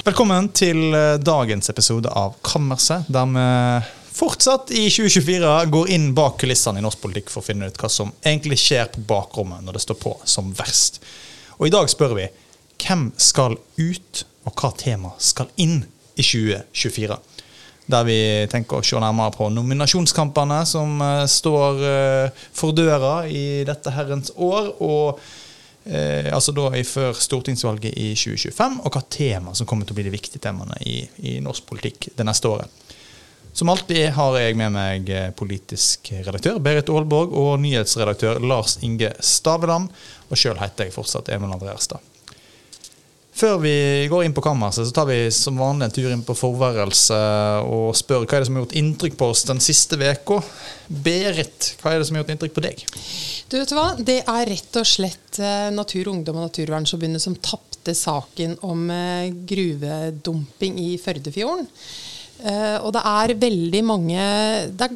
Velkommen til eh, dagens episode av Kammerset, der vi fortsatt i 2024 går inn bak kulissene i norsk politikk for å finne ut hva som egentlig skjer på bakrommet når det står på som verst. Og i dag spør vi hvem skal ut, og hva tema skal inn i 2024? Der vi tenker å se nærmere på nominasjonskampene som eh, står eh, for døra i dette herrens år. og Eh, altså da i Før stortingsvalget i 2025, og hva tema som kommer til å bli de viktige temaene i, i norsk politikk det neste året. Som alltid har jeg med meg eh, politisk redaktør Berit Aalborg og nyhetsredaktør Lars Inge Staveland. Og sjøl heter jeg fortsatt Emil André Erstad. Før vi går inn på kammerset, så tar vi som vanlig en tur inn på forværelse og spør hva er det som har gjort inntrykk på oss den siste uka. Berit, hva er det som har gjort inntrykk på deg? Du vet hva? Det er rett og slett eh, Natur, Ungdom og Naturvernforbundet som tapte saken om eh, gruvedumping i Førdefjorden. Uh, og det er veldig mange det er,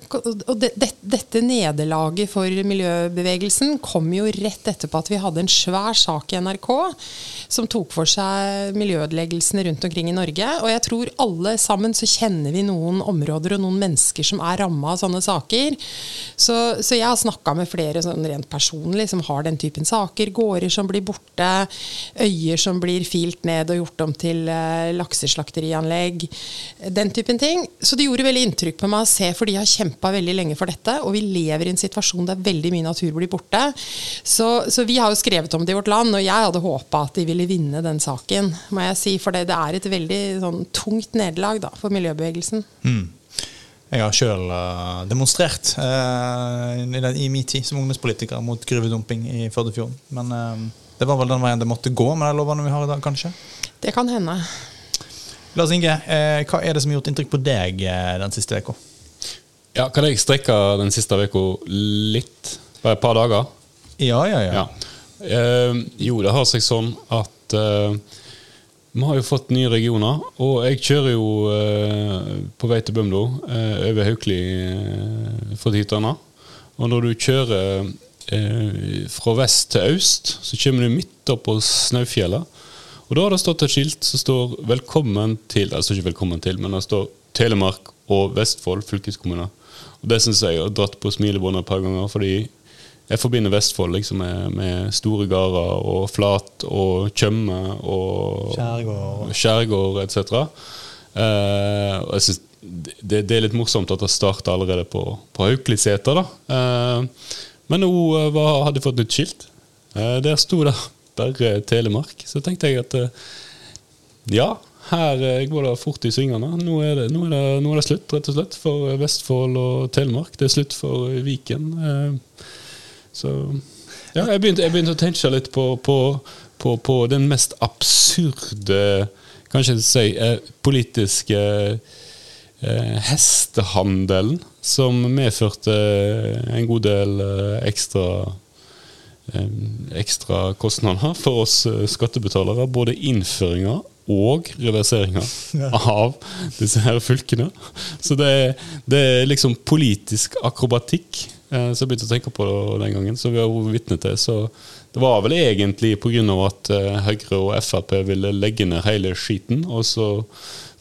Og det, det, dette nederlaget for miljøbevegelsen kom jo rett etterpå at vi hadde en svær sak i NRK som tok for seg miljøødeleggelsene rundt omkring i Norge. Og jeg tror alle sammen så kjenner vi noen områder og noen mennesker som er ramma av sånne saker. Så, så jeg har snakka med flere sånn rent personlig som har den typen saker. Gårder som blir borte, øyer som blir filt ned og gjort om til uh, lakseslakterianlegg. Den typen typen ting. Så det gjorde veldig inntrykk på meg å se, for de har kjempa veldig lenge for dette. Og vi lever i en situasjon der veldig mye natur blir borte. Så, så vi har jo skrevet om det i vårt land, og jeg hadde håpa at de ville vinne den saken. må jeg si, For det, det er et veldig sånn, tungt nederlag for miljøbevegelsen. Mm. Jeg har sjøl uh, demonstrert uh, i, i min tid som ungdomspolitiker mot gruvedumping i Førdefjorden. Men uh, det var vel den veien det måtte gå med de lovene vi har i dag, kanskje? Det kan hende. Lars Inge, eh, hva er det som har gjort inntrykk på deg eh, den siste uka? Ja, kan jeg strekke den siste uka litt? Bare et par dager? Ja, ja, ja. ja. Eh, jo, det har seg sånn at eh, vi har jo fått nye regioner, og jeg kjører jo eh, på vei til Bømlo eh, over Haukeli for Titana. Og når du kjører fra vest til øst, så kommer du midt opp på Snaufjellet. Og da har det stått et skilt som står 'Velkommen til' altså står ikke 'Velkommen til', men det står Telemark og Vestfold fylkeskommune. Og Det syns jeg har dratt på smilebåndet et par ganger, fordi jeg forbinder Vestfold liksom med, med store gårder og flat og Tjøme og skjærgård, etc. Eh, og jeg synes det, det, er litt morsomt at det starta allerede på, på Haukeliseter. Eh, men nå uh, hadde jeg fått nytt skilt. Eh, der sto det bare Telemark. Så tenkte jeg at eh, ja, her eh, går det fort i svingene. Nå er det, nå, er det, nå er det, slutt, rett og slett, for Vestfold og Telemark. Det er slutt for Viken. Eh, så ja, jeg begynte, jeg begynte å tenke litt på, på, på, på, den mest absurde, kanskje si, politiske hestehandelen som medførte en god del ekstra ekstra kostnader for oss eh, skattebetalere. Både innføringa og reverseringa ja. av disse her fylkene. Så det det er liksom politisk akrobatikk eh, som jeg begynte å tenke på den gangen. Så vi har vært vitne til. Så det var vel egentlig pga. at eh, Høyre og Frp ville legge ned hele skiten. Og så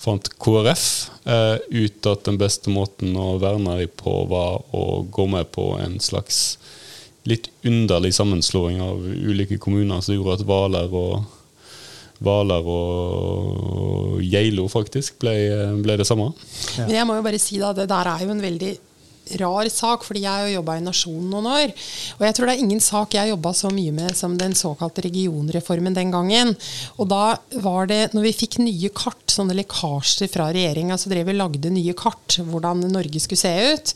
fant KrF eh, ut at den beste måten å verne dem på, var å gå med på en slags litt underlig sammenslåing av ulike kommuner som gjorde at Hvaler og Hvaler og Geilo faktisk ble, ble det samme. Ja. Men jeg må jo bare si da, Det der er jo en veldig rar sak, fordi jeg har jo jobba i Nasjonen noen år. Og jeg tror det er ingen sak jeg jobba så mye med som den såkalte regionreformen den gangen. Og da var det, når vi fikk nye kart, sånne lekkasjer fra regjeringa, så drev og lagde nye kart, hvordan Norge skulle se ut.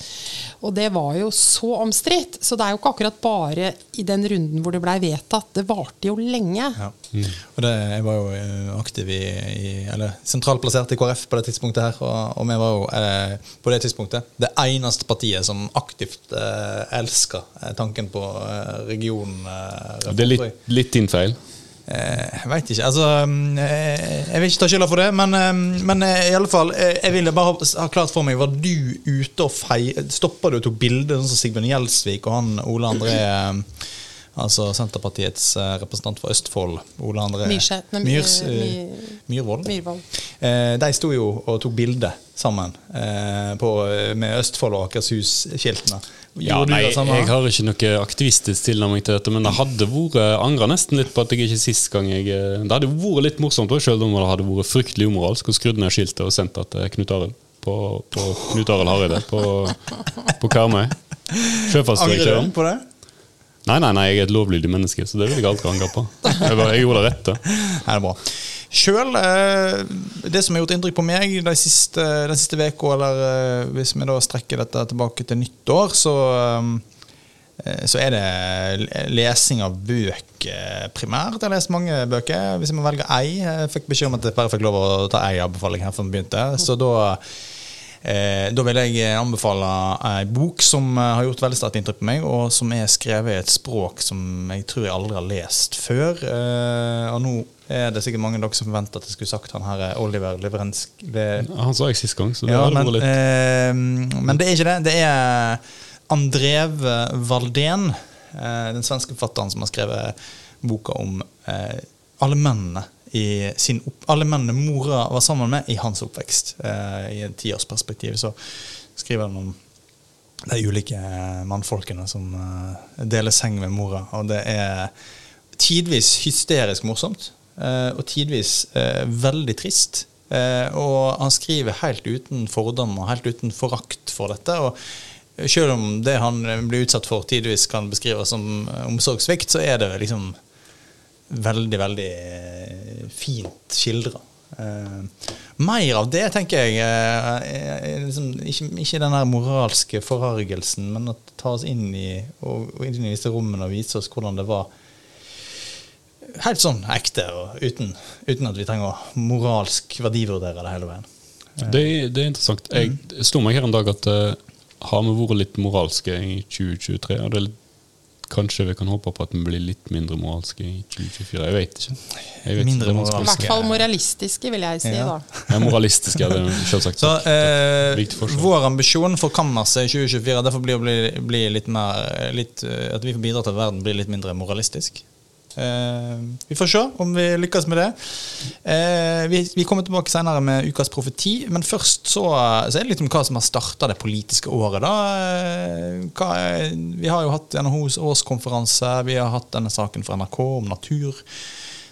Og det var jo så omstridt. Så det er jo ikke akkurat bare i den runden hvor det blei vedtatt. Det varte jo lenge. Ja. Mm. Og det, jeg var jo eh, aktiv i, i eller sentralt plassert i KrF på det tidspunktet her. Og, og vi var jo eh, på det tidspunktet det eneste partiet som aktivt eh, elsker eh, tanken på eh, regionreform. det er litt, litt din feil? Eh, jeg veit ikke. Altså, mm, eh, jeg vil ikke ta skylda for det, men, men i alle fall, jeg ville bare ha klart for meg Var du ute og fei... Stoppa du og tok bilde, sånn som Sigbjørn Gjelsvik og han Ole André Altså Senterpartiets eh, representant for Østfold, Ole André Myrseth, nei, Myrs, eh, eh, My- Myhrvold. Myhrvold. Eh, de sto jo og tok bilde sammen eh, på, med Østfold og Akershus-skiltene. Ja, nei, jeg har ikke noe aktivistisk tilnærming til dette, men det hadde vært angra nesten litt på at jeg ikke sist gang jeg eh, Det hadde vært litt morsomt, selv om det hadde vært fryktelig umoralsk, og skrudd ned skiltet og sendt det til Knut Arild på, på Knut Arild Hareide på, på Karmøy. Sjøfartsdirektøren. på det? Nei, nei, nei, jeg er et lovlydig menneske, så det vil jeg aldri angre på. Jeg, bare, jeg gjorde det rette. Nei, det er bra. Sjøl, eh, det som har gjort inntrykk på meg de siste, den siste uka, eller eh, hvis vi da strekker dette tilbake til nyttår, så, eh, så er det lesing av bøker primært. Jeg har lest mange bøker. Hvis jeg må velge ei Jeg fikk beskjed om at jeg bare fikk lov å ta ei anbefaling her før vi begynte. Så da Eh, da vil jeg anbefale ei bok som eh, har gjort veldig sterkt inntrykk på meg, og som er skrevet i et språk som jeg tror jeg aldri har lest før. Eh, og nå er det sikkert mange av dere som forventer at jeg skulle sagt han her er Oliver Leverensk Le Han sa jeg sist gang, så det ja, men, litt eh, men det er ikke det. Det er Andrev Valdén, eh, den svenske forfatteren som har skrevet boka om eh, alle mennene i sin opp, alle mennene mora var sammen med i hans oppvekst. Eh, I et tiårsperspektiv så skriver han om de ulike mannfolkene som eh, deler seng med mora. Og det er tidvis hysterisk morsomt, eh, og tidvis eh, veldig trist. Eh, og han skriver helt uten fordommer, helt uten forakt for dette. og selv om det han blir utsatt for, tidvis kan beskrives som eh, omsorgssvikt, så er det liksom veldig, veldig eh, fint skildra. Uh, mer av det, tenker jeg. eh, er liksom, ikke, ikke den der moralske forargelsen, men å ta oss inn i, og, og inn i disse rommene og vise oss hvordan det var helt sånn ekte, og uten, uten at vi trenger å moralsk verdivurdere det hele veien. Det, det er interessant. Jeg slo meg her en dag at uh, har vi vært litt moralske i 2023? Og det er litt, kanskje vi kan håpe på at vi blir litt mindre moralske i 2024? Jeg vet ikke. Jeg vet Mindre ikke. I hvert fall moralistiske, vil jeg si. Ja. da. Ja, moralistiske, er det selvsagt. Så eh, vår ambisjon for kammerset i 2024 derfor blir å bli, bli litt mer litt, eh, At vi får bidra til at verden blir litt mindre moralistisk. Eh, vi får se om vi lykkes med det. Eh, vi, vi kommer tilbake senere med ukas profeti, men først så, så er det litt om hva som har starta det politiske året. da. Eh, hva, vi har jo hatt NHOs årskonferanse, vi har hatt denne saken fra NRK om natur.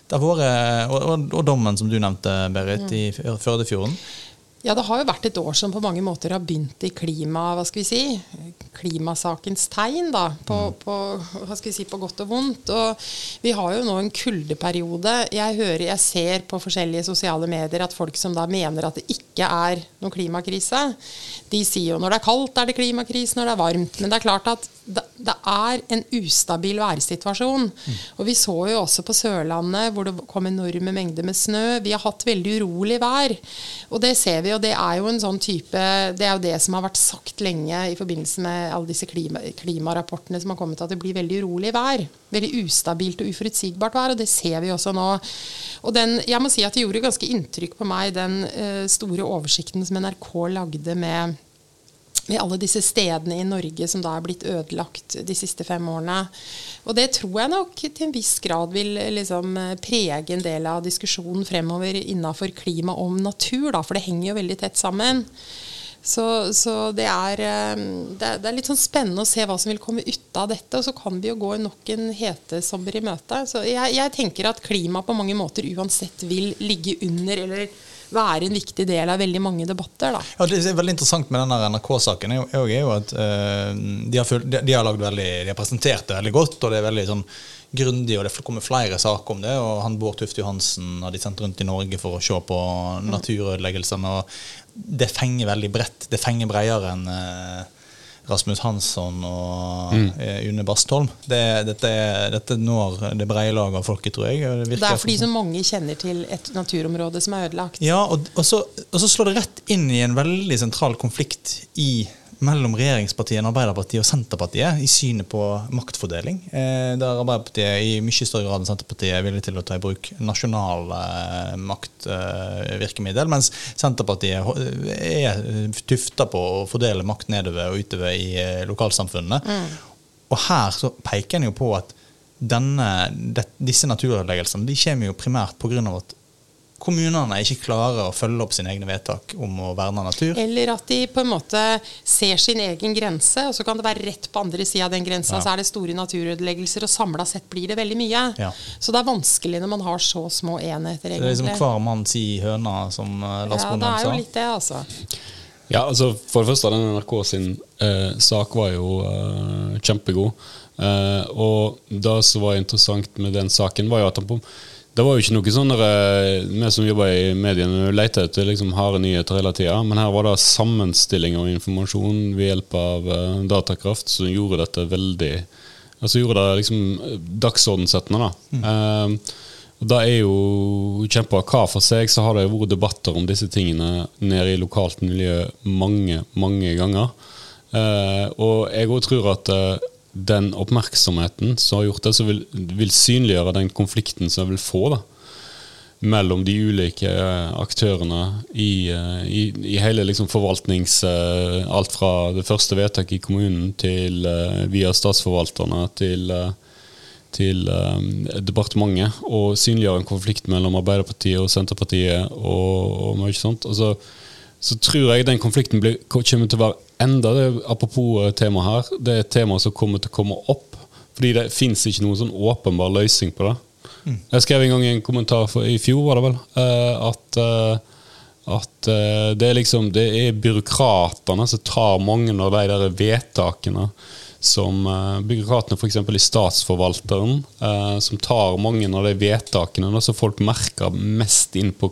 Det har vært, og, og, og dommen som du nevnte, Berit, i Førdefjorden. Ja, det har jo vært et år som på mange måter har begynt i klima, hva skal vi si, klimasakens tegn, da, på, på, hva skal vi si, på godt og vondt. Og vi har jo nå en kuldeperiode. Jeg hører, jeg ser på forskjellige sosiale medier at folk som da mener at det ikke er noen klimakrise, de sier jo når det er kaldt er det klimakrise, når det er varmt. Men det er klart at det, er en ustabil værsituasjon. Og vi så jo også på Sørlandet hvor det kom enorme mengder med snø. Vi har hatt veldig urolig vær. Og det ser vi, og det er jo en sånn type Det er jo det som har vært sagt lenge i forbindelse med alle disse klima, klimarapportene som har kommet, at det blir veldig urolig vær. Veldig ustabilt og uforutsigbart vær, og det ser vi også nå. Og den, jeg må si at det gjorde ganske inntrykk på meg, den uh, store oversikten som NRK lagde med med alle disse stedene i Norge som da er blitt ødelagt de siste fem årene. Og det tror jeg nok til en viss grad vil liksom prege en del av diskusjonen fremover innafor klima og natur, da, for det henger jo veldig tett sammen. Så, så det, er, eh, det, er, det er litt sånn spennende å se hva som vil komme ut av dette. Og så kan vi jo gå nok en hetesommer i møte. Så jeg, jeg tenker at klima på mange måter uansett vil ligge under eller være en viktig del av veldig mange debatter. Da. Ja, det er veldig interessant med denne NRK-saken er jo, er jo at eh, de, har, fulgt, de, de har veldig, de har presentert det veldig godt, og det er veldig sånn grundig, og det kommer flere saker om det. Og han Bård Tufte Johansen har de sendt rundt i Norge for å se på naturødeleggelsene. og Det fenger veldig bredt. Det fenger bredere enn eh, Rasmus Hansson og mm. Une Bastholm. Det, dette, dette når det brede lag av folket, tror jeg. Det, Det er fordi så mange kjenner til et naturområde som er ødelagt. ja, og, og, så, og så slår det rett inn i en veldig sentral konflikt i, mellom regjeringspartiene Arbeiderpartiet og Senterpartiet i synet på maktfordeling. Eh, der Arbeiderpartiet i mye større grad enn Senterpartiet er villig til å ta i bruk nasjonale eh, maktvirkemiddel, mens Senterpartiet er tufta på å fordele makt nedover og utover i eh, lokalsamfunnene. Og her så peker en jo på at denne, det, disse naturødeleggelsene de kommer jo primært pga. at kommunene ikke klarer å følge opp sine egne vedtak om å verne natur. Eller at de på en måte ser sin egen grense, og så kan det være rett på andre sida av den grensa, Ja. så er det store naturødeleggelser, og samla sett blir det veldig mye. Ja. Så det er vanskelig når man har så små enheter, egentlig. Det er liksom hver mann si høna, som Lars Bonde sa. ja, det er jo litt det, altså. Ja, altså For det første, den NRK sin eh, sak var jo eh, kjempegod. Eh, og det som var interessant med den saken, var jo at han på det var jo ikke noe sånn eh, Vi som jobber i mediene, leter etter liksom harde nyheter hele tida. Men her var det sammenstilling av informasjon ved hjelp av eh, datakraft som gjorde dette veldig Altså gjorde det liksom eh, dagsordensettende. da. Eh, og Det er jo kjempebra. Hva for seg så har det vært debatter om disse tingene nede i lokalt miljø mange, mange ganger. Eh, og jeg òg tror at eh, den oppmerksomheten som har gjort det, som vil, vil synliggjøre den konflikten som jeg vil få da, mellom de ulike eh, aktørene i, eh, i, i hele liksom forvaltnings... eh, alt fra det første vedtaket i kommunen til via statsforvalterne til til eh, departementet og synliggjøre en konflikt mellom Arbeiderpartiet og Senterpartiet og, og mye sånt. Og så, så tror jeg den konflikten blir, kommer til å være enda det, Apropos tema temaet her, det er et tema som kommer til å komme opp. Fordi det fins ikke noen sånn åpenbar løsning på det. Jeg skrev en gang i en kommentar for, i fjor, var det vel, eh, at eh, at eh, det er liksom Det er byråkratene som tar mange av de der vedtakene som byråkratene f.eks. i Statsforvalteren, eh, som tar mange av de vedtakene da, som folk merker mest inn på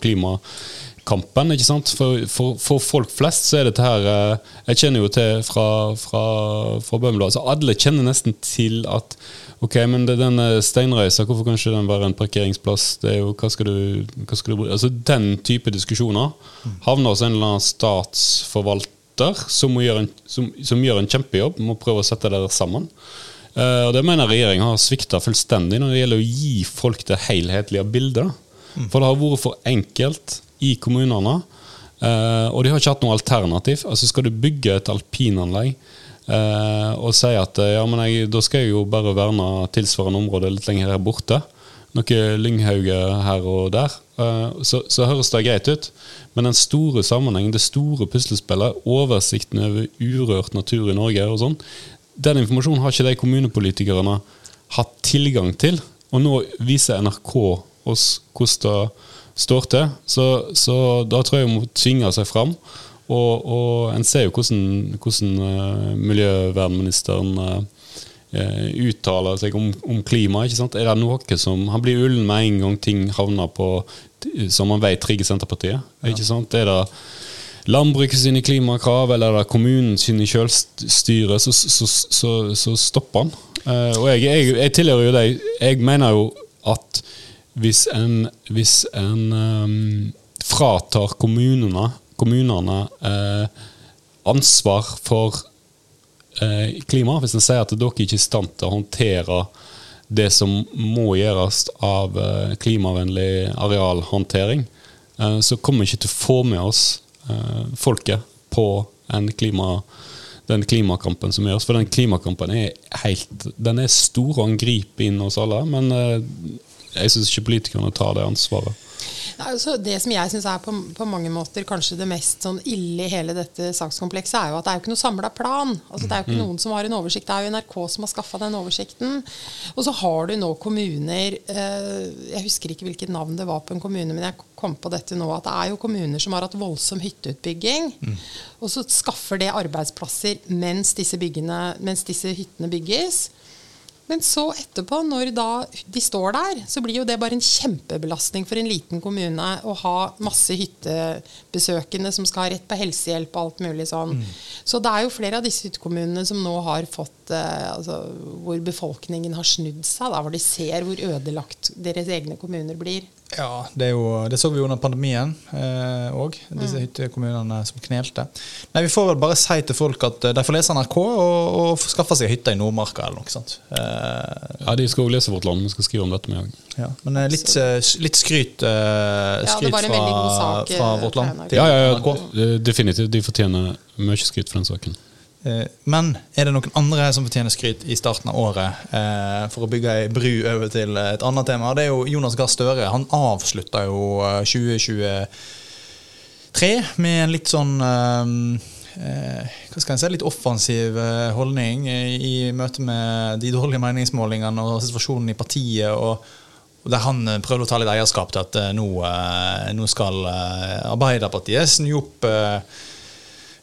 klimakampen. ikke sant? For, for, for folk flest så er dette her eh, Jeg kjenner jo til fra, fra, fra Bømlo altså Alle kjenner nesten til at Ok, men det, er den steinreisa, hvorfor kan ikke den være en parkeringsplass? Det er jo, hva skal du, hva skal du? Altså Den type diskusjoner havner hos en eller annen statsforvalter som, må gjøre en, som, som gjør en kjempejobb med å prøve å sette det sammen. Uh, og Det mener regjeringa har svikta fullstendig når det gjelder å gi folk det helhetlige bildet. For det har vært for enkelt i kommunene, eh, og de har ikke hatt noe alternativ. Altså Skal du bygge et alpinanlegg eh, og si at eh, ja, men jeg, da skal jeg jo bare verne tilsvarende område litt lenger her borte, noe lynghauge her og der, så, så høres det greit ut. Men den store sammenhengen, det store puslespillet, oversikten over urørt natur i Norge og sånn, den informasjonen har ikke de kommunepolitikerne hatt tilgang til. Og nå viser NRK oss hvordan det står til. Så, så da tror jeg hun tvinge seg fram. Og, og en ser jo hvordan, hvordan eh, miljøvernministeren eh, eh, uttaler seg om, om klima. ikke sant? Er det noe som Han blir ullen med en gang ting havner på som man vet trigger Senterpartiet. ikke sant? Er det landbruket sine klimakrav eller er det kommunen sine selvstyre, så, så, så, så stopper han. Og jeg, jeg, jeg tilhører jo deg. Jeg mener jo at hvis en, hvis en um, fratar kommunene, kommunene eh, ansvar for eh, klima, hvis en sier at dere ikke er i stand til å håndtere det som må gjøres av eh, klimavennlig arealhåndtering, eh, så kommer vi ikke til å få med oss eh, folket på klima, den klimakampen som gjøres. For den klimakampen er helt Den er stor og han griper inn hos alle, men eh, jeg syns ikke politikerne tar det ansvaret. Nei, altså, det som jeg syns er på, på mange måter kanskje det mest sånn ille i hele dette sakskomplekset, er jo at det er jo ikke noe samla plan. Altså, det er jo ikke noen som har en oversikt. Det er jo NRK som har skaffa den oversikten. Og så har du nå kommuner eh, Jeg husker ikke hvilket navn det var på en kommune, men jeg kom på dette nå, at det er jo kommuner som har hatt voldsom hytteutbygging. Og så skaffer det arbeidsplasser mens disse, byggene, mens disse hyttene bygges. Men så etterpå, når da de står der, så blir jo det bare en kjempebelastning for en liten kommune å ha masse hyttebesøkende som skal ha rett på helsehjelp og alt mulig sånn. Så det er jo flere av disse hyttekommunene som nå har fått eh, altså, Hvor befolkningen har snudd seg, da, hvor de ser hvor ødelagt deres egne kommuner blir. Ja, det, er jo, det så vi jo under pandemien òg, disse hyttekommunene som knelte. Nei, Vi får vel bare si til folk at eh, de får lese NRK og, og skaffe seg hytte i Nordmarka eller noe sånt. Eh, Ja, De skal òg lese Vårt Land. Vi skal skrive om dette med òg. ja. Men eh, litt, eh, litt skryt, eh, skryt en god fra, sak, eh, fra Vårt Land Ja, ja, ja, definitivt. De fortjener mye skryt for den saken. Eh, Men er det noen andre som fortjener skryt i starten av året eh, for å bygge ei bru over til et annet tema? Det er jo Jonas Gahr Støre. Han avslutta jo eh, 2023 med en litt sånn eh, eh, hva skal jeg si, litt offensiv eh, holdning i, møte med de dårlige meningsmålingene og situasjonen i partiet. og Der han eh, prøvde å ta litt eierskap til at eh, nå, eh, nå skal eh, Arbeiderpartiet snu opp eh,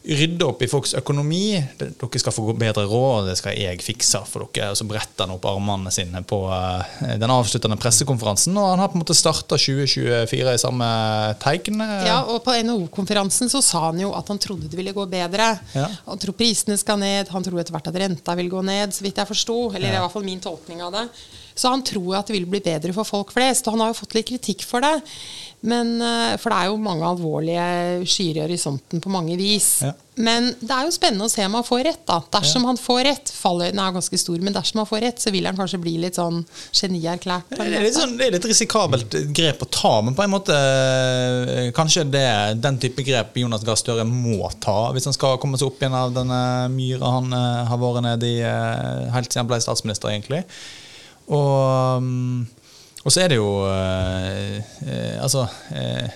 Rydde opp i folks økonomi. Dere skal få bedre råd, det skal jeg fikse for dere. Og så bretter han opp armene sine på eh, den avsluttende pressekonferansen. Og han har på en måte starta 2024 i samme tegn. Ja, og På NHO-konferansen så sa han jo at han trodde det ville gå bedre. Ja. Han tror prisene skal ned, han tror etter hvert at renta vil gå ned, så vidt jeg forsto. Eller i hvert fall min tolkning av det. Så han tror at det vil bli bedre for folk flest. Og han har jo fått litt kritikk for det. Men, eh, for det er jo mange alvorlige skyer i horisonten på mange vis. Ja. Men det er jo spennende å se om han får rett. da. Dersom han får rett, fallhøyden er ganske stor, men dersom han får rett, så vil han kanskje bli litt sånn genierklært. Det er litt, sånn, det er litt risikabelt grep å ta, men på en måte eh, kanskje det er den type grep Jonas Gahr Støre må ta hvis han skal komme seg opp igjen av denne myra han eh, har vært nede i helt siden han ble statsminister, egentlig. Og, mm, og så er det jo eh, eh, Altså eh,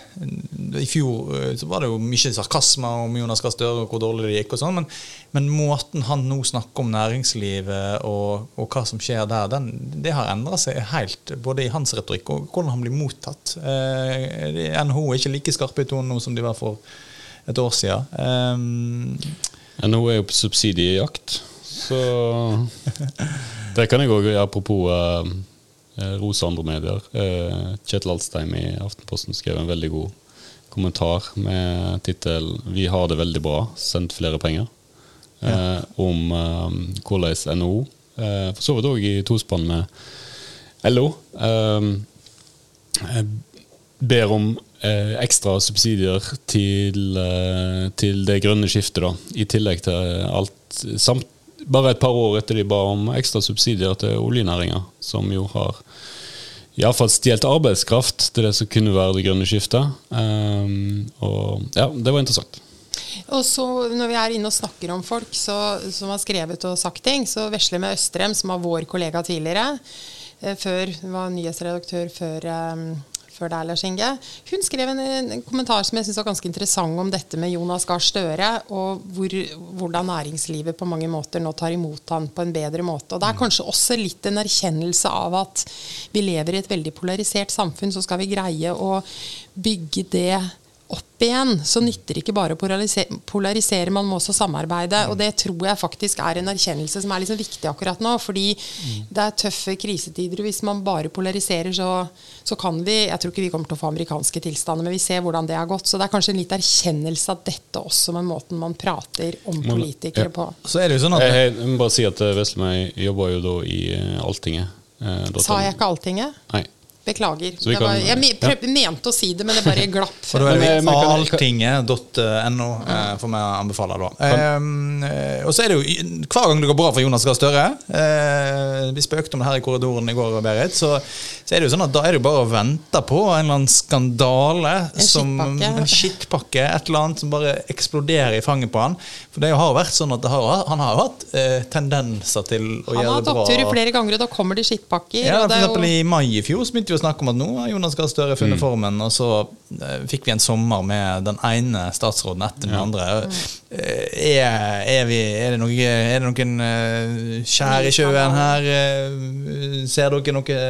I fjor eh, så var det jo mye sarkasme om Jonas Gahr Støre og hvor dårlig det gikk, og sånn, men, men måten han nå snakker om næringslivet og, og hva som skjer der, den, det har endra seg helt, både i hans retorikk og hvordan han blir mottatt. Eh, NHO er ikke like skarpe i tonen nå som de var for et år siden. Eh, NHO er jo på subsidiejakt, så Det kan jeg òg apropos rose andre medier. Eh, Kjetil Alstein i Aftenposten skrev en veldig god kommentar med tittel 'Vi har det veldig bra, sendt flere penger', Ja. om eh, hvordan NHO, eh, for så vidt òg i tospann med LO, eh, eh, ber om eh, ekstra subsidier til, eh, til det grønne skiftet, da, i tillegg til alt samt, Bare et par år etter de ba om ekstra subsidier til oljenæringa, som jo har iallfall stjålet arbeidskraft til det som kunne være det grønne skiftet. Um, og ja, det var interessant. Og så Når vi er inne og snakker om folk så, som har skrevet og sagt ting, så vesler med Østrem, som var vår kollega tidligere, eh, før var nyhetsredaktør før, eh, før deg, Lars Inge, hun skrev en, en kommentar som jeg synes var ganske interessant om dette med Jonas Gahr Støre, og hvor, hvordan næringslivet på mange måter nå tar imot han på en bedre måte. Og Det er kanskje også litt en erkjennelse av at vi lever i et veldig polarisert samfunn, så skal vi greie å bygge det opp igjen, så nytter det ikke bare å polarisere, polarisere, man må også samarbeide. Og det tror jeg faktisk er en erkjennelse som er liksom viktig akkurat nå. Fordi det er tøffe krisetider, og hvis man bare polariserer, så, så kan vi Jeg tror ikke vi kommer til å få amerikanske tilstander, men vi ser hvordan det har gått. Så det er kanskje en litt erkjennelse av dette også med måten man prater om Men- politikere ja. på. så er det jo sånn at Jeg, jeg, jeg må bare si at eh, Veslemøy jobber jo da i eh, Alltinget. eh, Sa jeg ikke Alltinget? Nei. Beklager. Så vi Det var, jeg me- ja. mente å si det, men det bare glapp. Og da er det eh, kan- eh, får vi anbefale, da. Eh, og så er det jo hver gang det går bra for Jonas Gahr Støre eh, Vi spøkte om det her i korridoren i går, Berit. Så, så er det jo sånn at da er det jo bare å vente på en eller annen skandale. En som, skittpakke. En skittpakke. Et eller annet som bare eksploderer i fanget på han. For det har jo vært sånn at det har, han har jo hatt eh, tendenser til å Han gjøre det bra. Han har oppturer flere ganger, og da kommer det skittpakker. Ja, og for det er eksempel jo, I mai i fjor så begynte vi å snakke om at nå har Jonas Gahr Støre funnet formen, og så eh, fikk vi en sommer med den ene statsråden etter den Ja. andre. Eh, er, er, vi, er, det noe, er det noen eh, skjær i sjøen her? Ser dere noe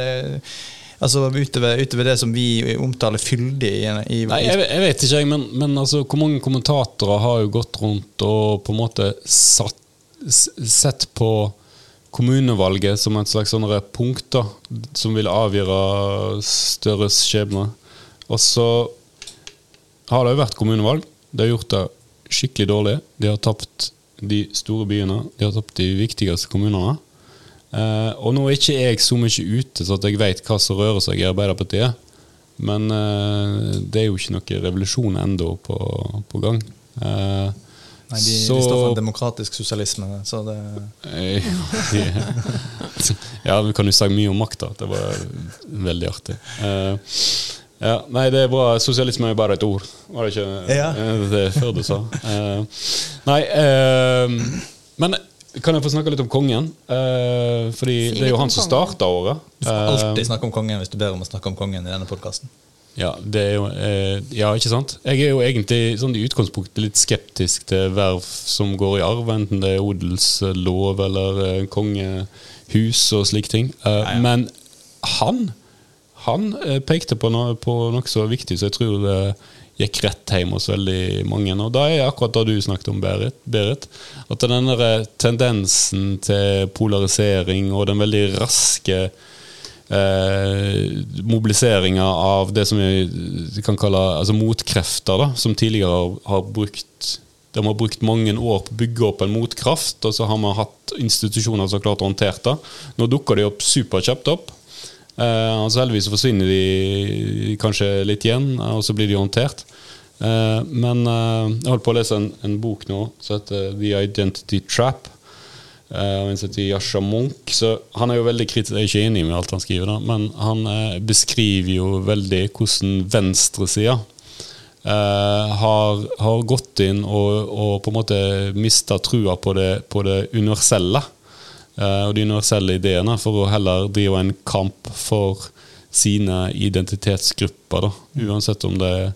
Altså utover, utover det som vi omtaler fyldig i, i, Nei, jeg, jeg vet ikke, jeg, men, men altså, hvor mange kommentatorer har jo gått rundt og på en måte satt, sett på kommunevalget som et slags sånn punkt da, som vil avgjøre Støres skjebne. Og så har det jo vært kommunevalg. De har gjort det skikkelig dårlig. De har tapt de store byene. De har tapt de viktigste kommunene. Eh, og nå er ikke jeg så mye ute så at jeg vet hva som rører seg i Arbeiderpartiet. Men eh, det er jo ikke noe revolusjon ennå på, på gang. Eh, Nei, de, så- de står for en demokratisk sosialisme. Så det, ja, vi kan jo si mye om makta. Det var veldig artig. Uh, ja, nei, det er bra. Sosialisme er bare et ord, var det ikke Ja. eh, det før du sa? Uh, nei, uh, Men kan jeg få snakke litt om kongen? Eh, fordi Si det er jo han som starta året. Du får alltid snakke om kongen hvis du ber om å snakke om kongen i denne podkasten. Ja, det er jo, eh, ja, ikke sant? Jeg er jo egentlig sånn i utgangspunktet litt skeptisk til verv som går i arv, enten det er odelslov eller eh, kongehus og slike ting. Eh, ja. Men han han eh, pekte på noe, på noe så viktig, så jeg tror det gikk rett hjem hos veldig mange. Og da er akkurat det du snakket om, Berit. Berit at den der tendensen til polarisering og den veldig raske eh, mobiliseringa av det som vi kan kalle altså motkrefter, da, som tidligere har, brukt de har brukt mange år på å bygge opp en motkraft, og så har man hatt institusjoner som har klart å håndtere det. Nå dukker de opp superkjapt opp. Eh, altså Heldigvis forsvinner de kanskje litt igjen, og så blir de håndtert. Eh, men eh, jeg holdt på å lese en, en bok nå som heter The Identity Trap. Eh, og Yasha Munch. Så han er jo veldig kritisk, jeg er ikke enig med alt han skriver, da, men han eh, beskriver jo veldig hvordan venstresida eh, har, har gått inn og, og på en måte mista trua på det, på det universelle. eh, og de universelle ideene, for å heller drive en kamp for sine identitetsgrupper. Da. Uansett om det er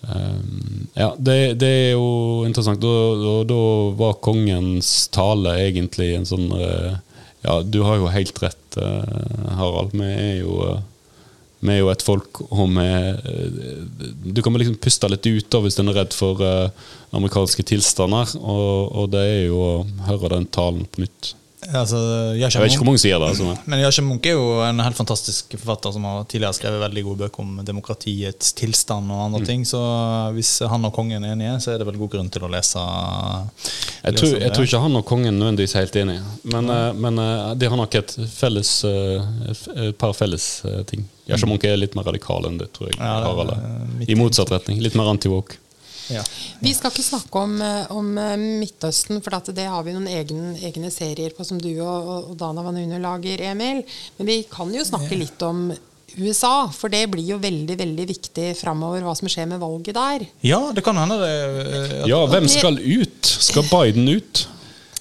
Um, ja, det, det er jo interessant. Da, da, da var kongens tale egentlig en sånn eh, Ja, du har jo helt rett, eh, Harald. Vi er jo eh, vi er jo et folk, og vi Du kan liksom puste litt ut hvis en er redd for amerikanske tilstander, og, og det er jo å høre den talen på nytt. Altså, Jeg vet ikke hvor mange sier det. Altså. Men Yasha Munch er jo en helt fantastisk forfatter som har tidligere skrevet veldig gode bøker om demokratiets tilstand og andre ting. Så hvis han og kongen er enige, så er det vel god grunn til å lese. Jeg tror, jeg tror ikke han og kongen nødvendigvis er helt enige, men, mm. men eh, de har nok et felles eh, et par felles ting. Yasha Munch er litt mer radikal enn det, tror jeg. Ja, det I motsatt retning. Litt mer anti-woke. Ja. Vi skal ikke snakke om, eh, om eh, Midtøsten, for at det har vi noen egen, egne serier på som du og, og Dana Vanunu lager, Emil. Men vi kan jo snakke litt om USA, for det blir jo veldig veldig viktig framover hva som skjer med valget der. ja, det kan hende det eh, at- Ja, hvem skal ut? Skal Biden ut?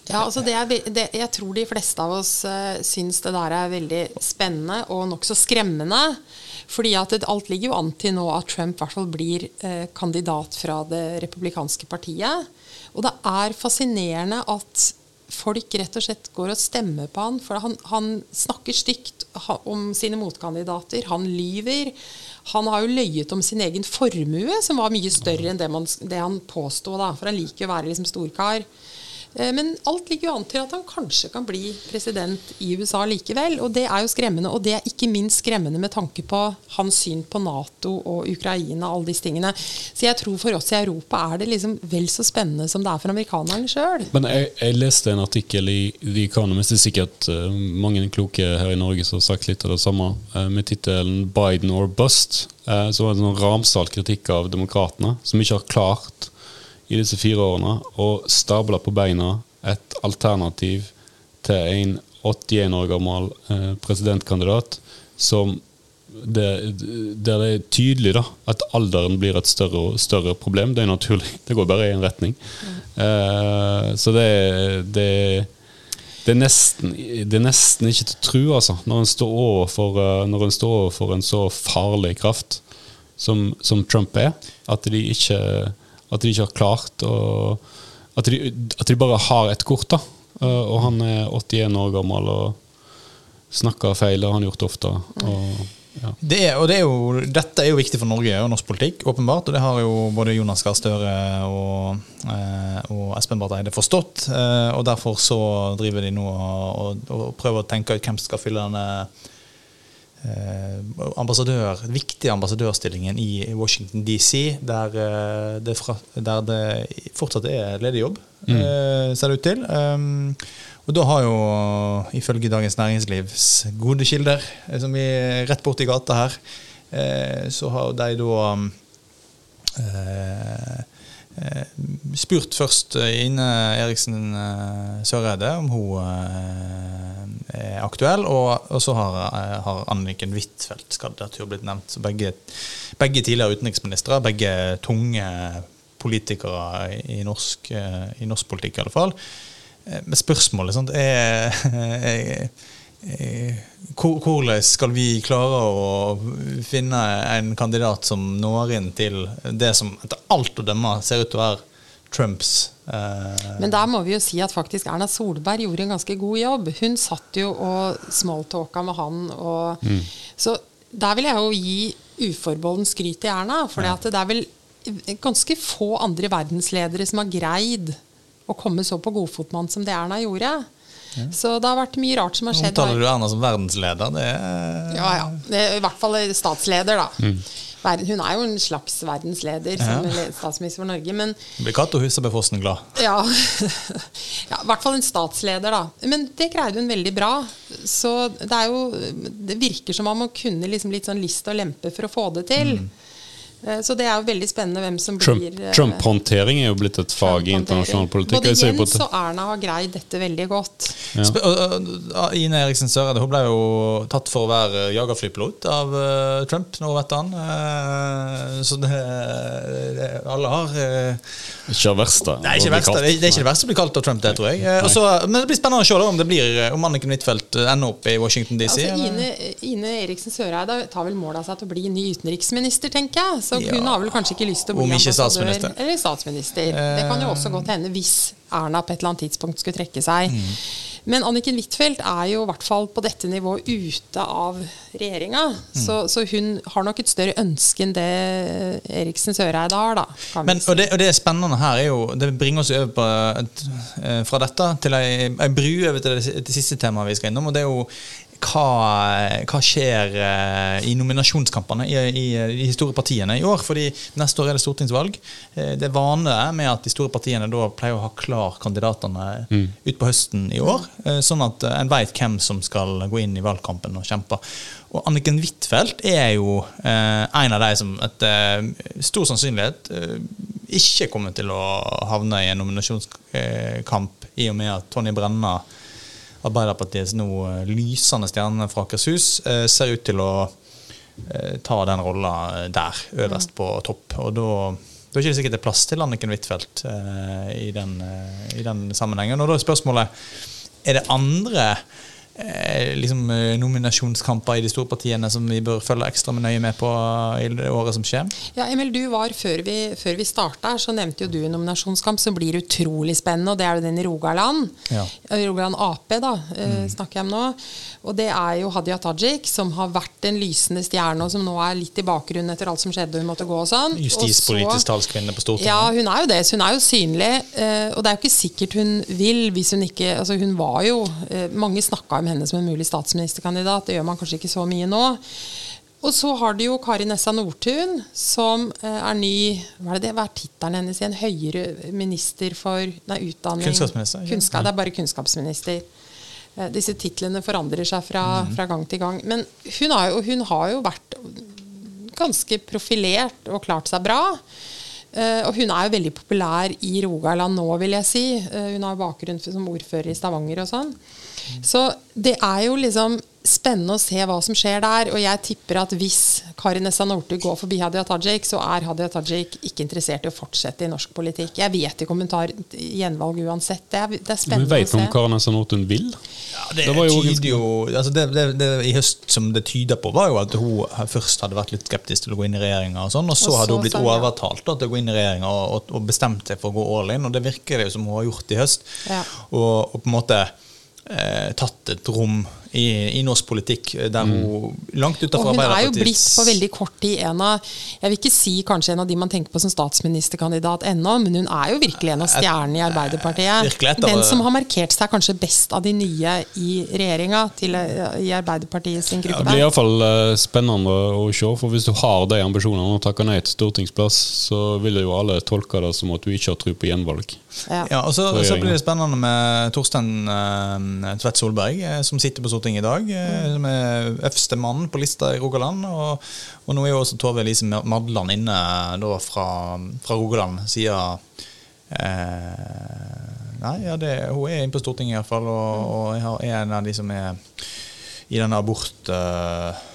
Ja, altså det er, det, Jeg tror de fleste av oss uh, syns det der er veldig spennende og nokså skremmende. Fordi at alt ligger jo an til nå at Trump hvert fall blir eh, kandidat fra det republikanske partiet. Og det er fascinerende at folk rett og slett går og stemmer på han. For han, han snakker stygt om sine motkandidater. Han lyver. Han har jo løyet om sin egen formue, som var mye større enn det, man, det han påsto. For han liker å være liksom storkar. Eh, Men alt ligger jo an til at han kanskje kan bli president i USA likevel. Og det er jo skremmende. Og det er ikke minst skremmende med tanke på hans syn på Nato og Ukraina. og alle disse tingene. Så jeg tror for oss i Europa er det liksom vel så spennende som det er for amerikanerne sjøl. Men jeg, jeg leste en artikkel i The Economist, det er sikkert eh, mange kloke her i Norge som har sagt litt av det samme, eh, med tittelen 'Biden or bust'. Så som det en sånn ramsalt kritikk av demokratene, som ikke har klart i disse fire årene og stabla på beina et alternativ til en 81 år gammel eh, presidentkandidat som det, der det er tydelig da, at alderen blir et større og større problem. Det er naturlig. Det går bare i én retning. Eh, så det, det, det, er nesten, det er nesten ikke til å tro, altså, når en står overfor, eh, når en står overfor en så farlig kraft som, som Trump er, at de ikke, at de ikke har klart å at de, at de bare har et kort, da. Eh, og han er 81 år gammel og snakker feil. Det har han gjort ofte. Og, ja. Det er, og det er jo, dette er jo viktig for Norge og norsk politikk, åpenbart. Og det har jo både Jonas Gahr Støre og, eh, og Espen Barth Eide forstått. Eh, og derfor så driver de nå og, og, og prøver å tenke ut hvem som skal fylle denne eh, ambassadør, viktige ambassadørstillingen i Washington DC, der, eh, det, fra, der det fortsatt er ledig jobb, mm. ser det ut til. Um, og da har jo, ifølge Dagens Næringslivs gode kilder, eh, som vi er rett borti gata her, eh, så har de da eh, eh, spurt først eh, Ine Eriksen eh, Søreide om hun eh, er aktuell, og, så har, eh, har Anniken Huitfeldt kandidatur blitt nevnt. Så begge, begge tidligere utenriksministre, begge tunge politikere i norsk, eh, i norsk politikk i alle fall. eh, men spørsmålet sant, er, er, Hvordan skal vi klare å finne en kandidat som når inn til det som etter alt å dømme ser ut til å være Trumps eh, Men der må vi jo si at faktisk Erna Solberg gjorde en ganske god jobb. Hun satt jo og smalltalka med han. Og, Så der vil jeg jo gi uforbeholden skryt til Erna. For det er vel ganske få andre verdensledere som har greid å komme så på godfotmann som det Erna gjorde. Så det har vært mye rart som har skjedd. Omtaler du Erna som verdensleder? Det er Ja, ja. Det er I hvert fall statsleder, da. Verden, hun er jo en slags verdensleder som Ja. statsminister for Norge. Men blir Cato Husabø-Fossen glad. ja. ja, i hvert fall en statsleder, da. Men det greide hun veldig bra. Så det er jo Det virker som om man kunne liksom litt sånn list og lempe for å få det til. Eh, Så det er jo veldig spennende hvem som Trump- blir eh, Trump-håndtering er jo blitt et fag i internasjonal politikk. Både Jens og Erna har greid dette veldig godt. Ja. Ine Eriksen Søreide hun ble jo tatt for å være jagerflypilot av eh, Trump, nå vet han. Eh, så det, det Alle har eh, Ikke det verste. Er ikke, verste, det, er, det er ikke det verste å bli kalt av Trump, det, tror jeg. Eh, og men det blir spennende å se om det blir eh, om Anniken Huitfeldt eh, ender opp i Washington DC. Altså. Ine, Ine Eriksen Søreide tar vel mål av seg til å bli ny utenriksminister, tenker jeg. Så Ja. hun har vel kanskje ikke lyst til å bli ambassadør statsminister. Eh. eller statsminister. Det kan jo også godt hende hvis Erna på et eller annet tidspunkt skulle trekke seg. Mm. Men Anniken Huitfeldt er jo i hvert fall på dette nivået ute av regjeringa. Mm. Så, så hun har nok et større ønske enn det Eriksen Søreide har, da. Kan vi Men, si. og, det, og det spennende her er jo Det bringer oss over på eh, fra dette til ei, ei bru over til det, det siste temaet vi skal innom. Og det er jo hva, hva skjer eh, i nominasjonskampene i, i, i de store partiene i år. fordi neste år er det stortingsvalg. Eh, Det er vane med at de store partiene da pleier å ha klar kandidatene utpå høsten i år. eh, Sånn at en veit hvem som skal gå inn i valgkampen og kjempe. Og Anniken Huitfeldt er jo eh, en av de som etter stor sannsynlighet eh, ikke kommer til å havne i en nominasjonskamp, i og med at Tonje Brenna, Arbeiderpartiets nå eh, lysende stjerne fra Akershus, eh, ser ut til å eh, ta den rolla der, øverst på topp. Og da da er det ikke sikkert det er plass til Anniken Huitfeldt eh, i, den, eh, i den sammenhengen. Og da er spørsmålet er det andre liksom, eh, nominasjonskamper i de store partiene som vi bør følge ekstra med nøye med på i det året som skjer? Ja, Emil, du var Før vi, før vi starta, så nevnte jo du en nominasjonskamp som blir utrolig spennende, og det er jo den i Rogaland. Ja. Eh, Rogaland Ap, da, mm. snakker jeg om nå. Og det er jo Hadia Tajik, som har vært en lysende stjerne, og som nå er litt i bakgrunnen etter alt som skjedde, og hun måtte gå og sånn. Justispolitisk så- talskvinne på Stortinget. Ja, hun er jo det. Så hun er jo synlig. eh, Og det er jo ikke sikkert hun vil hvis hun ikke Altså, hun var jo eh, Mange snakka om henne som en mulig statsministerkandidat. Det gjør man kanskje ikke så mye nå. Og så har du jo Kari Nessa Nordtun, som eh, er ny Hva er det hva er tittelen hennes igjen? Høyere minister for Nei, utdanning Kunnskapsminister. Kunnskap, det er bare kunnskapsminister. Eh, Disse titlene forandrer seg fra, Mhm. fra gang til gang. Men hun har, jo, hun har jo vært ganske profilert og klart seg bra. Uh, og hun er jo veldig populær i Rogaland nå, vil jeg si. Uh, hun har bakgrunn som ordfører i Stavanger og sånn. Så det er jo liksom spennende å se hva som skjer der. Og jeg tipper at hvis Kari Nessa Northug går forbi Hadia Tajik, så er Hadia Tajik ikke interessert i å fortsette i norsk politikk. Jeg vet ikke om hun tar gjenvalg uansett. Det er, det er Men spennende vet å vi om Kari Nessa Northug vil? Ja, det, Det var jo tyder jo altså det, det, det I høst som det tyder på, var jo at hun først hadde vært litt skeptisk til å gå inn i regjeringa, og sånn, og så Og hadde hun blitt sånn, ja. overtalt da, til å gå inn i regjeringa og, og, og bestemt seg for å gå all in, og det virker det jo som hun har gjort i høst. Ja. Og, og på en måte tatt et rom i, i norsk politikk eh, der hun langt Og utenfor hun er jo blitt på veldig kort tid en av Jeg vil ikke si kanskje en av de man tenker på som statsministerkandidat ennå, men hun er jo virkelig en av stjernene i Arbeiderpartiet. Etter, Den som har markert seg kanskje best av de nye i regjeringa, eh, i Arbeiderpartiet sin Ja, det blir iallfall uh, spennende å se. For hvis du har de ambisjonene og takker nei til stortingsplass, så vil jo alle tolke det som at du ikke har tro på gjenvalg. Ja. Ja, og så, så blir det spennende med Torstein eh, Tvedt Solberg, eh, som sitter på Stortinget i dag. Eh, som er øverste mann på lista i Rogaland. Og, og nå er jo også Tove Elise Madland inne da fra, fra Rogaland, sier eh, Nei, ja, det, hun er inne på Stortinget iallfall, og, og er en av de som er i denne abort... eh,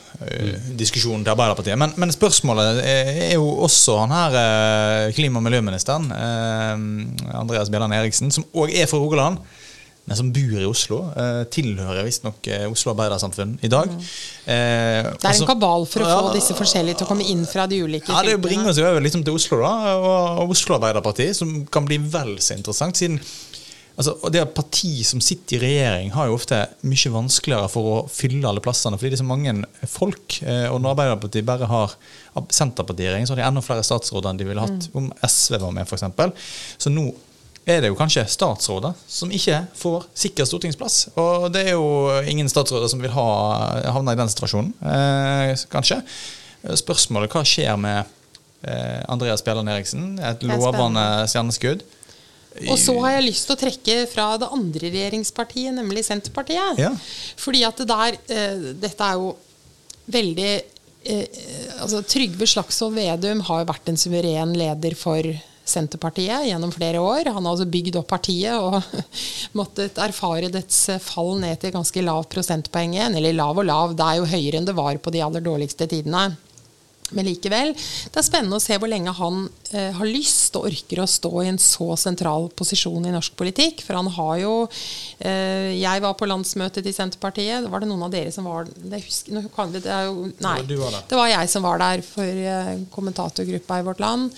diskusjonen til Arbeiderpartiet. Men, men spørsmålet er, jo også han her eh, klima- og miljøministeren, eh, Andreas Bjelland Eriksen, som òg er fra Rogaland. Men som bor i Oslo. Eh, tilhører visstnok eh, Oslo Arbeidersamfunn i dag. Mm. Eh, Det er altså- en kabal for å få disse forskjellige til å komme inn fra de ulike ja, Det bringer oss jo over liksom til Oslo, da, og, og Oslo Arbeiderparti, som kan bli vel så interessant. siden altså, Det parti som sitter i regjering, har jo ofte mye vanskeligere for å fylle alle plassene, fordi det er så mange folk. eh, Og når Arbeiderpartiet bare har Senterpartiet i regjering, så har de enda flere statsråder enn de ville hatt om SV var med, f.eks. Så nå er det jo kanskje statsråder som ikke får sikker stortingsplass. Og det er jo ingen statsråder som vil ha, havne i den situasjonen, eh, kanskje. Spørsmålet hva skjer med eh, Andreas Bjelland Eriksen? Et lovende stjerneskudd. Og så har jeg lyst til å trekke fra det andre regjeringspartiet, nemlig Senterpartiet. Ja. Fordi at det der eh, Dette er jo veldig eh, altså Trygve Slagsvold Vedum har jo vært en suveren leder for Senterpartiet gjennom flere år. Han har altså bygd opp partiet og måttet erfare dets fall ned til ganske lav prosentpoeng igjen. Eller lav og lav, det er jo høyere enn det var på de aller dårligste tidene. Men likevel, det er spennende å se hvor lenge han eh, har lyst og orker å stå i en så sentral posisjon i norsk politikk. For han har jo eh, Jeg var på landsmøtet til Senterpartiet. Var det noen av dere som var det? Husker, vi, det jo, Nei. Du var. Det var jeg som var der for eh, kommentatorgruppa i Vårt Land.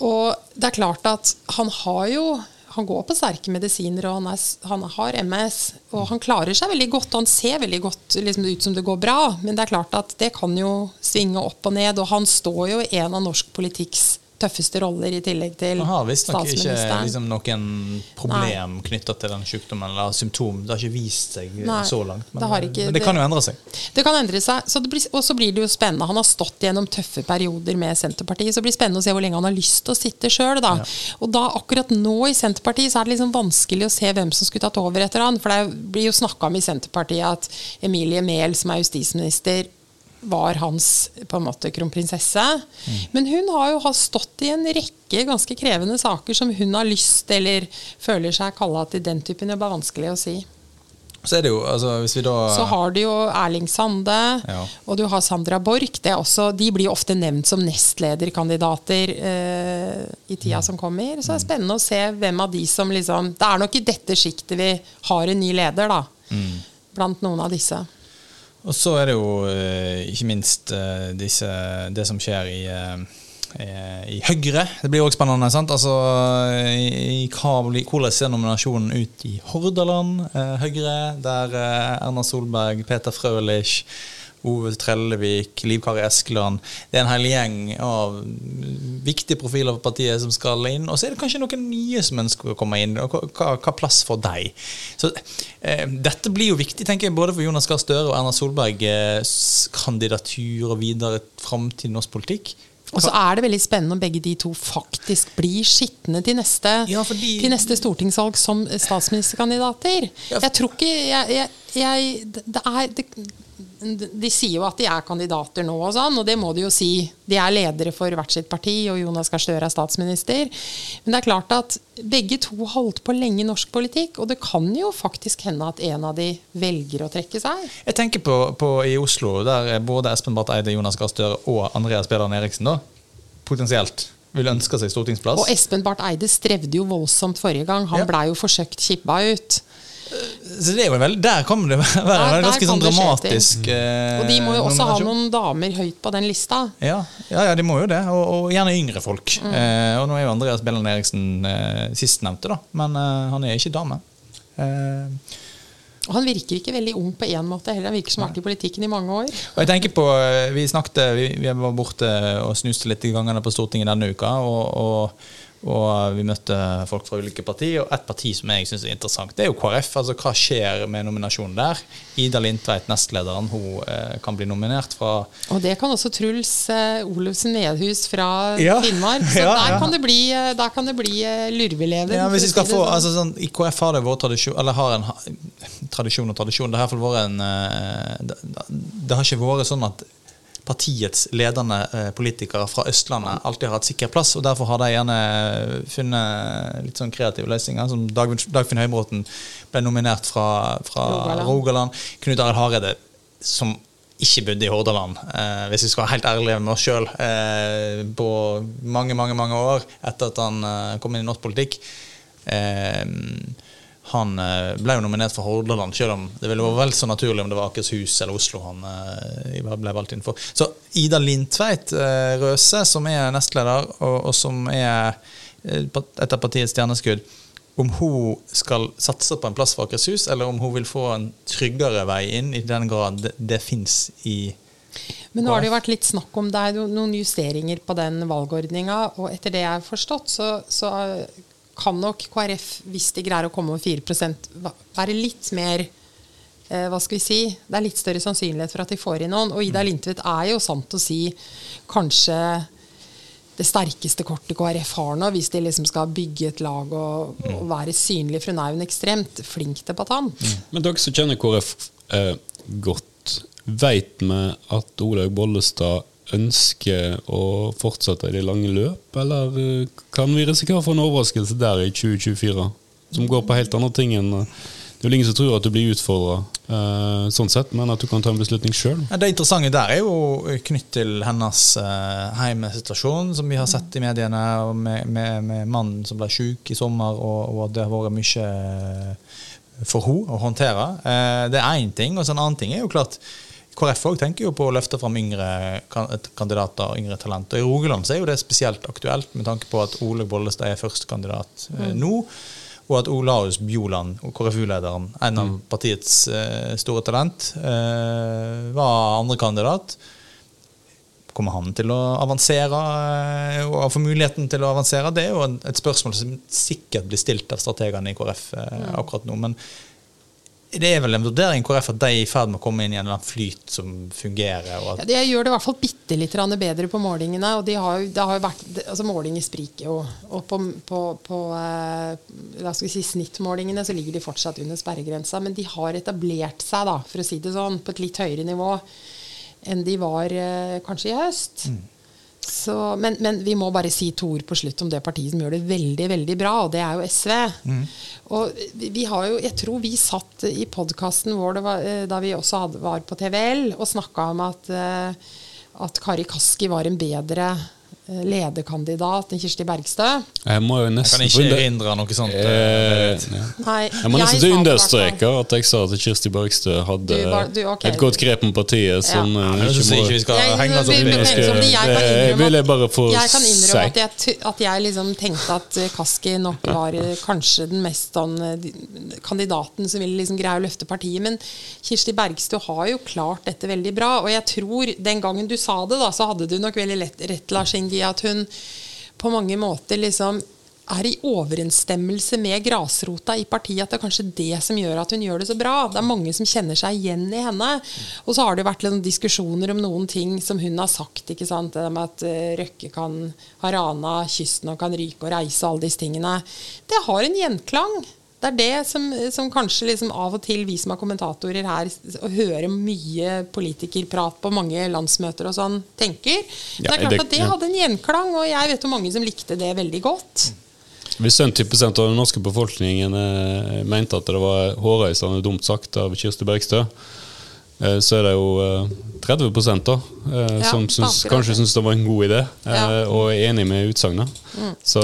Og det er klart at han har jo han går på sterke medisiner, og han, er, han har MS. Og han klarer seg veldig godt, og han ser veldig godt liksom, ut som det går bra. Men det er klart at det kan jo svinge opp og ned, og han står jo i en av norsk politikks tøffeste roller, i tillegg til Han har visstnok ikke liksom, noen problem knytta til den sykdommen eller symptom. Det har ikke vist seg eh, Nei, så langt. Men det ikke- men det kan jo endre seg. Det kan endre seg. Så det blir, og så blir det jo spennende. Han har stått gjennom tøffe perioder med Senterpartiet, så det blir spennende å se hvor lenge han har lyst til å sitte sjøl. Ja. Og da akkurat nå i Senterpartiet så er det liksom vanskelig å se hvem som skulle tatt over etter han. For det blir jo snakka om i Senterpartiet at Emilie Mehl, som er justisminister, var hans på en måte kronprinsesse. Men hun har jo stått i en rekke ganske krevende saker som hun har lyst eller føler seg kalla til den typen. Det bare vanskelig å si. Så er det jo, altså hvis vi da Så har du jo Erling Sande, Ja. og du har Sandra Borch. De blir jo ofte nevnt som nestlederkandidater eh, i tida Mm. som kommer. Så det er spennende å se hvem av de som liksom Det er nok i dette sjiktet vi har en ny leder, da. Mm. Blant noen av disse. Og så er det jo eh, ikke minst eh, disse, det som skjer i, eh, i Høyre. Det blir òg spennende. sant? Altså, i, i Hvordan ser nominasjonen ut i Hordaland Høyre, der Erna Solberg, Peter Frølich Ove Trellevik, Liv Kari Eskeland Det er en hel gjeng av viktige profiler for partiet som skal inn. Og så er det kanskje noen nye som ønsker å komme inn. og Hva, hva, plass får deg? Så eh, Dette blir jo viktig tenker jeg, både for Jonas Gahr Støre og Erna Solbergs eh, kandidatur og videre framtid i norsk politikk. Og så er det veldig spennende om begge de to faktisk blir skitne til neste, Ja, fordi- til neste stortingsvalg som statsministerkandidater. Ja, for- Jeg tror ikke jeg, jeg, jeg, det er, det, De sier jo at de er kandidater nå, og sånn, og det må de jo si. De er ledere for hvert sitt parti, og Jonas Gahr Støre er statsminister. Men det er klart at begge to holdt på lenge i norsk politikk, og det kan jo faktisk hende at en av de velger å trekke seg. Jeg tenker på, på i Oslo, der er både Espen Barth Eide, Jonas Gahr Støre og Andreas Beder'n Eriksen da, potensielt vil ønske seg stortingsplass. Og Espen Barth Eide strevde jo voldsomt forrige gang. Han Ja. blei jo forsøkt kippa ut. Så det er jo vel, Der kommer det være Der- ganske sånn dramatisk eh, Og de må jo også ha noen damer høyt på den lista. Ja, ja, ja, de må jo det. Og, og gjerne yngre folk. Mm. Eh, og nå er jo Andreas Bellan Eriksen eh, sistnevnte, da. Men eh, han er ikke dame. Eh, Og han virker ikke veldig ung på én måte heller. Han virker som har vært i politikken i mange år. og jeg tenker på, eh, Vi snakket, vi, vi var borte og snuste litt i gangene på Stortinget denne uka. Og, og, og vi møtte folk fra ulike partier. Og et parti som jeg syns er interessant, det er jo KrF. altså Hva skjer med nominasjonen der? Ida Lindtveit, nestlederen, hun eh, kan bli nominert fra Og det kan også Truls eh, Olufsen Nedhus fra Ja. Finnmark. Så Ja, der, ja. Kan det bli, eh, der kan det bli eh, lurvelever. Ja, hvis vi skal få, sånn. altså sånn, I KrF har det vært tradisjon Eller har en tradisjon og tradisjon. Det har vært en eh, det, det har ikke vært sånn at partiets ledende eh, politikere fra Østlandet alltid har hatt sikker plass, og derfor har de gjerne funnet litt sånn kreative løsninger. Som Dag, Dagfinn Høybråten ble nominert fra, fra Rogaland. Rogaland. Knut Arild Hareide, som ikke bodde i Hordaland, eh, hvis vi skal være helt ærlige med oss sjøl, eh, på mange, mange mange år etter at han eh, kom inn i norsk politikk. Eh, han eh, ble jo nominert for Hordaland, selv om det ville vært vel så naturlig om det var Akershus eller Oslo han eh, ble valgt inn for. Så Ida Lindtveit eh, Røse, som er nestleder, og, og som er etter partiets stjerneskudd, om hun skal satse på en plass for Akershus, eller om hun vil få en tryggere vei inn, i den grad det, det fins i Men nå har det jo vært litt snakk om det er noen justeringer på den valgordninga, og etter det jeg har forstått, så, så kan nok KrF, hvis de greier å komme over 4 va- være litt mer eh, hva skal vi si, Det er litt større sannsynlighet for at de får inn noen. Og Ida Lindtvedt er jo sant å si kanskje det sterkeste kortet KrF har nå, hvis de liksom skal bygge et lag og, og være synlig, For hun er jo en ekstremt flink debattant. Men dere som kjenner KrF eh, godt, veit vi at Olaug Bollestad ønsker å fortsette i det lange løp, eller eh, kan vi risikere å få en overraskelse der i 2024? Som går på helt andre ting enn eh, Det er jo ingen som tror at du blir utfordra eh, sånn sett, men at du kan ta en beslutning sjøl. Det interessante der er jo knytt til hennes heimesituasjon, som vi har sett i mediene, med, med, med mannen som ble syk i sommer, og, og at det har vært mye for henne å håndtere. Det er én ting. Og så en annen ting er jo klart KrF også tenker jo på å løfte fram yngre kandidater og yngre talenter. I Rogaland så er jo det spesielt aktuelt med tanke på at Ole Bollestad er førstekandidat mm. nå. Og at Olaus Bjoland, KrFU-lederen, en av partiets eh, store talent, var var andrekandidat. Kommer han til å avansere eh, og få muligheten til å avansere? Det er jo et spørsmål som sikkert blir stilt av strategene i KrF eh, akkurat nå. Men det er vel en vurdering KrF at de er i ferd med å komme inn i en eller annen flyt som fungerer. Ja, de gjør det i hvert fall bitte litt bedre på målingene. og de har det har vært, altså Målinger spriker jo. Og på, på, på eh, si, snittmålingene så ligger de fortsatt under sperregrensa. Men de har etablert seg, da, for å si det sånn, på et litt høyere nivå enn de var eh, kanskje i høst. Så, men, men vi må bare si to ord på slutt om det partiet som gjør det veldig veldig bra, og det er jo SV. Og vi, har jo, Jeg tror vi satt i podkasten vår det var, eh, da vi også hadde, var på TVL og snakka om at, eh, at Kari Kaski var en bedre eh, lederkandidat enn Kirsti Bergstø. Jeg må jo nesten jeg kan ikke erindre noe sånt. eh, Eh, ja. Nei, Jeg må nesten hvert understreke at jeg sa at Kirsti Bergstø hadde Du var- du, okay, et godt grep med partiet som Ja. ja jeg ikke må ikke vi skal Jeg- henge oss opp i jeg innrømme vil jeg bare få Jeg kan innrømme at jeg, at jeg liksom tenkte at eh, Kaski nok var eh, kanskje den mest sånn, eh, kandidaten som ville liksom greie å løfte partiet. Men Kirsti Bergstø har jo klart dette veldig bra. Og jeg tror den gangen du sa det, da, så hadde du nok veldig lett, rett, Lars Ingi, at hun på mange måter liksom er i overensstemmelse med grasrota i partiet. At det er kanskje det som gjør at hun gjør det så bra. Det er mange som kjenner seg igjen i henne. Og så har det vært noen diskusjoner om noen ting som hun har sagt. ikke sant? Det med at eh, Røkke kan ha rana kysten og kan ryke og reise, og alle disse tingene. Det har en gjenklang. Det er det som, som kanskje liksom av og til vi som er kommentatorer her, og hører mye politikerprat på mange landsmøter og sånn, tenker. Det er klart at det hadde en gjenklang, og jeg vet jo mange som likte det veldig godt. Hvis 70% av den norske befolkningen eh, mente at det var hårreisende dumt sagt av Kirsti Bergstø, så er det jo eh, 30 da, eh, Ja, som syns, kanskje syns det var en god idé, eh, Ja. Mm. og er enig med utsagnet. Så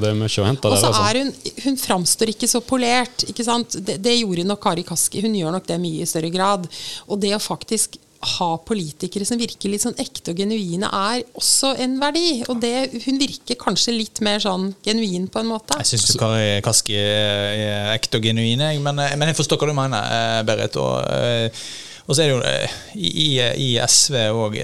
det er mye å hente Og der. så Altså. er hun Hun framstår ikke så polert. ikke sant? Det, det gjorde nok Kari Kaski. Hun gjør nok det mye i større grad. Og det å faktisk ha politikere som virker litt sånn ekte og genuine, er også en verdi. Og det, hun virker kanskje litt mer sånn genuin på en måte. Jeg syns Kari Kaski er, ekte og genuin, men, men jeg forstår hva du mener, eh, Berit. Og, eh, og så er det jo eh, i, i, i SV òg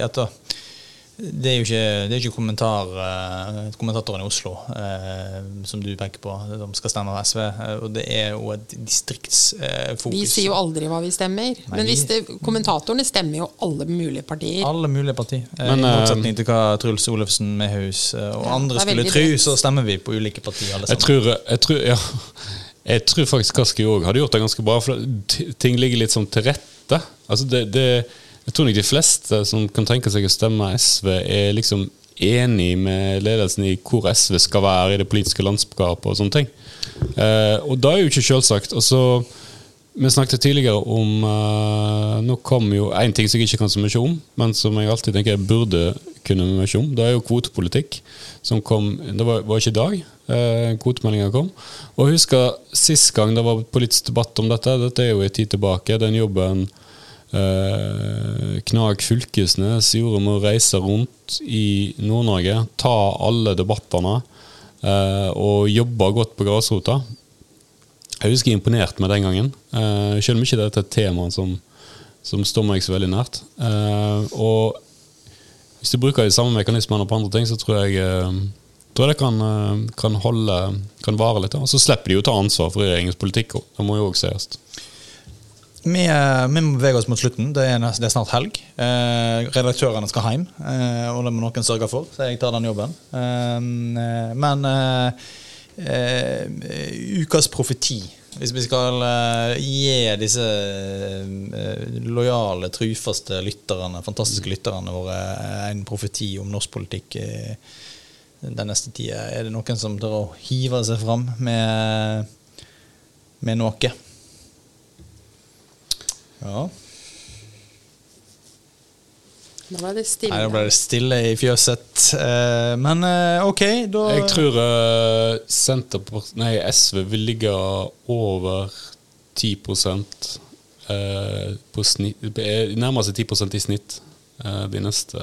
det er jo ikke, det er ikke kommentar, eh, kommentatoren i Oslo eh, som du peker på, som skal stemme av SV. eh, og det er jo et distriktsfokus. Vi sier jo aldri hva vi stemmer. Nei, Men hvis det, kommentatorene stemmer jo alle mulige partier. Alle mulige partier. Eh, Men, I motsetning til hva Truls Olufsen Mehus eh, og Ja, andre det er skulle tro, så stemmer vi på ulike partier alle Jeg tror, jeg tror, ja, jeg tror faktisk Kaski òg hadde gjort det ganske bra. For ting ligger litt sånn til rette. Altså det, det, jeg tror nok de fleste som kan tenke seg å stemme SV, er liksom enig med ledelsen i hvor SV skal være i det politiske landskapet og sånne ting. Eh, og da er jo ikke selvsagt. Og så vi snakket tidligere om uh, Nå kom jo en ting som jeg ikke kan så mye om, men som jeg alltid tenker jeg burde kunne mye om. Det er jo kvotepolitikk. Som kom Det var, var ikke i dag uh, kvotemeldinga kom. Og jeg husker sist gang det var politisk debatt om dette, dette er jo en tid tilbake, den jobben uh, Knag Fylkesnes gjorde med å reise rundt i Nord-Norge, ta alle debattene og jobbe godt på grasrota. Jeg husker jeg imponerte meg den gangen. Uh, selv om ikke dette er et tema som, som, står meg så veldig nært. Uh, og hvis du bruker de samme mekanismene på andre ting, så tror jeg, uh, tror det kan, kan, holde kan vare litt. Og så slipper de å ta ansvar for regjeringens politikk. Det må jo òg sies. Vi, vi, må bevege oss mot slutten. Det er, det er snart helg. Eh, redaktørene skal hjem, eh, og det må noen sørge for, så jeg tar den jobben. Eh, men eh, ukas profeti. Hvis vi skal eh, gi disse eh, lojale, trufaste lytterne, fantastiske lytterne våre en profeti om norsk politikk uh, den neste tida, er det noen som tør å hive seg fram med, med noe? Ja. Nå ble det stille. Nei, nå ble det stille i fjøset. Eh, men eh, ok, da Jeg tror uh, Senterpart... Nei, SV vil ligge over 10 uh, på snitt Nærmer seg 10% i snitt uh, de neste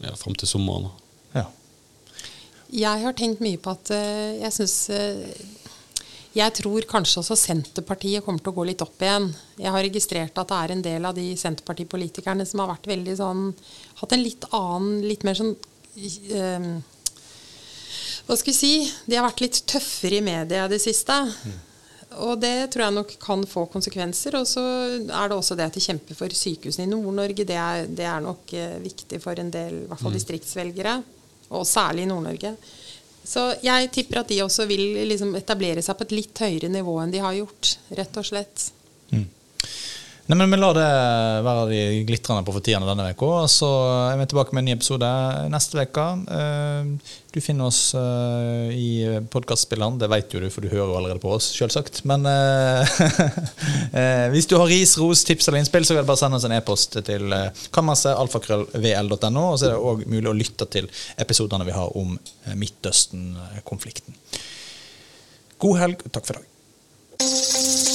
ja, fram til sommeren. Ja. Jeg har tenkt mye på at jeg syns jeg tror kanskje også Senterpartiet kommer til å gå litt opp igjen. Jeg har registrert at det er en del av de Senterpartipolitikerne som har vært veldig sånn Hatt en litt annen, litt mer sånn øh, Hva skal vi si? De har vært litt tøffere i media i det siste. Mm. Og det tror jeg nok kan få konsekvenser. Og så er det også det at de kjemper for sykehusene i Nord-Norge. Det, det, er nok uh, viktig for en del, i hvert fall mm. distriktsvelgere. Og særlig i Nord-Norge. Så jeg tipper at de også vil liksom etablere seg på et litt høyere nivå enn de har gjort. Rett og slett. Mm. Nei, men Vi lar det være de glitrende profetiene denne uka. Så er vi tilbake med en ny episode neste uke. Eh, du finner oss eh, i podkastspilleren. Det vet jo du, for du hører jo allerede på oss, selvsagt. Men eh, hvis du har ris, ros, tips eller innspill, så kan du bare sende oss en e-post til kammersetalfakrøllvl.no. Og så er det òg mulig å lytte til episodene vi har om Midtøsten-konflikten. God helg, og takk for i dag.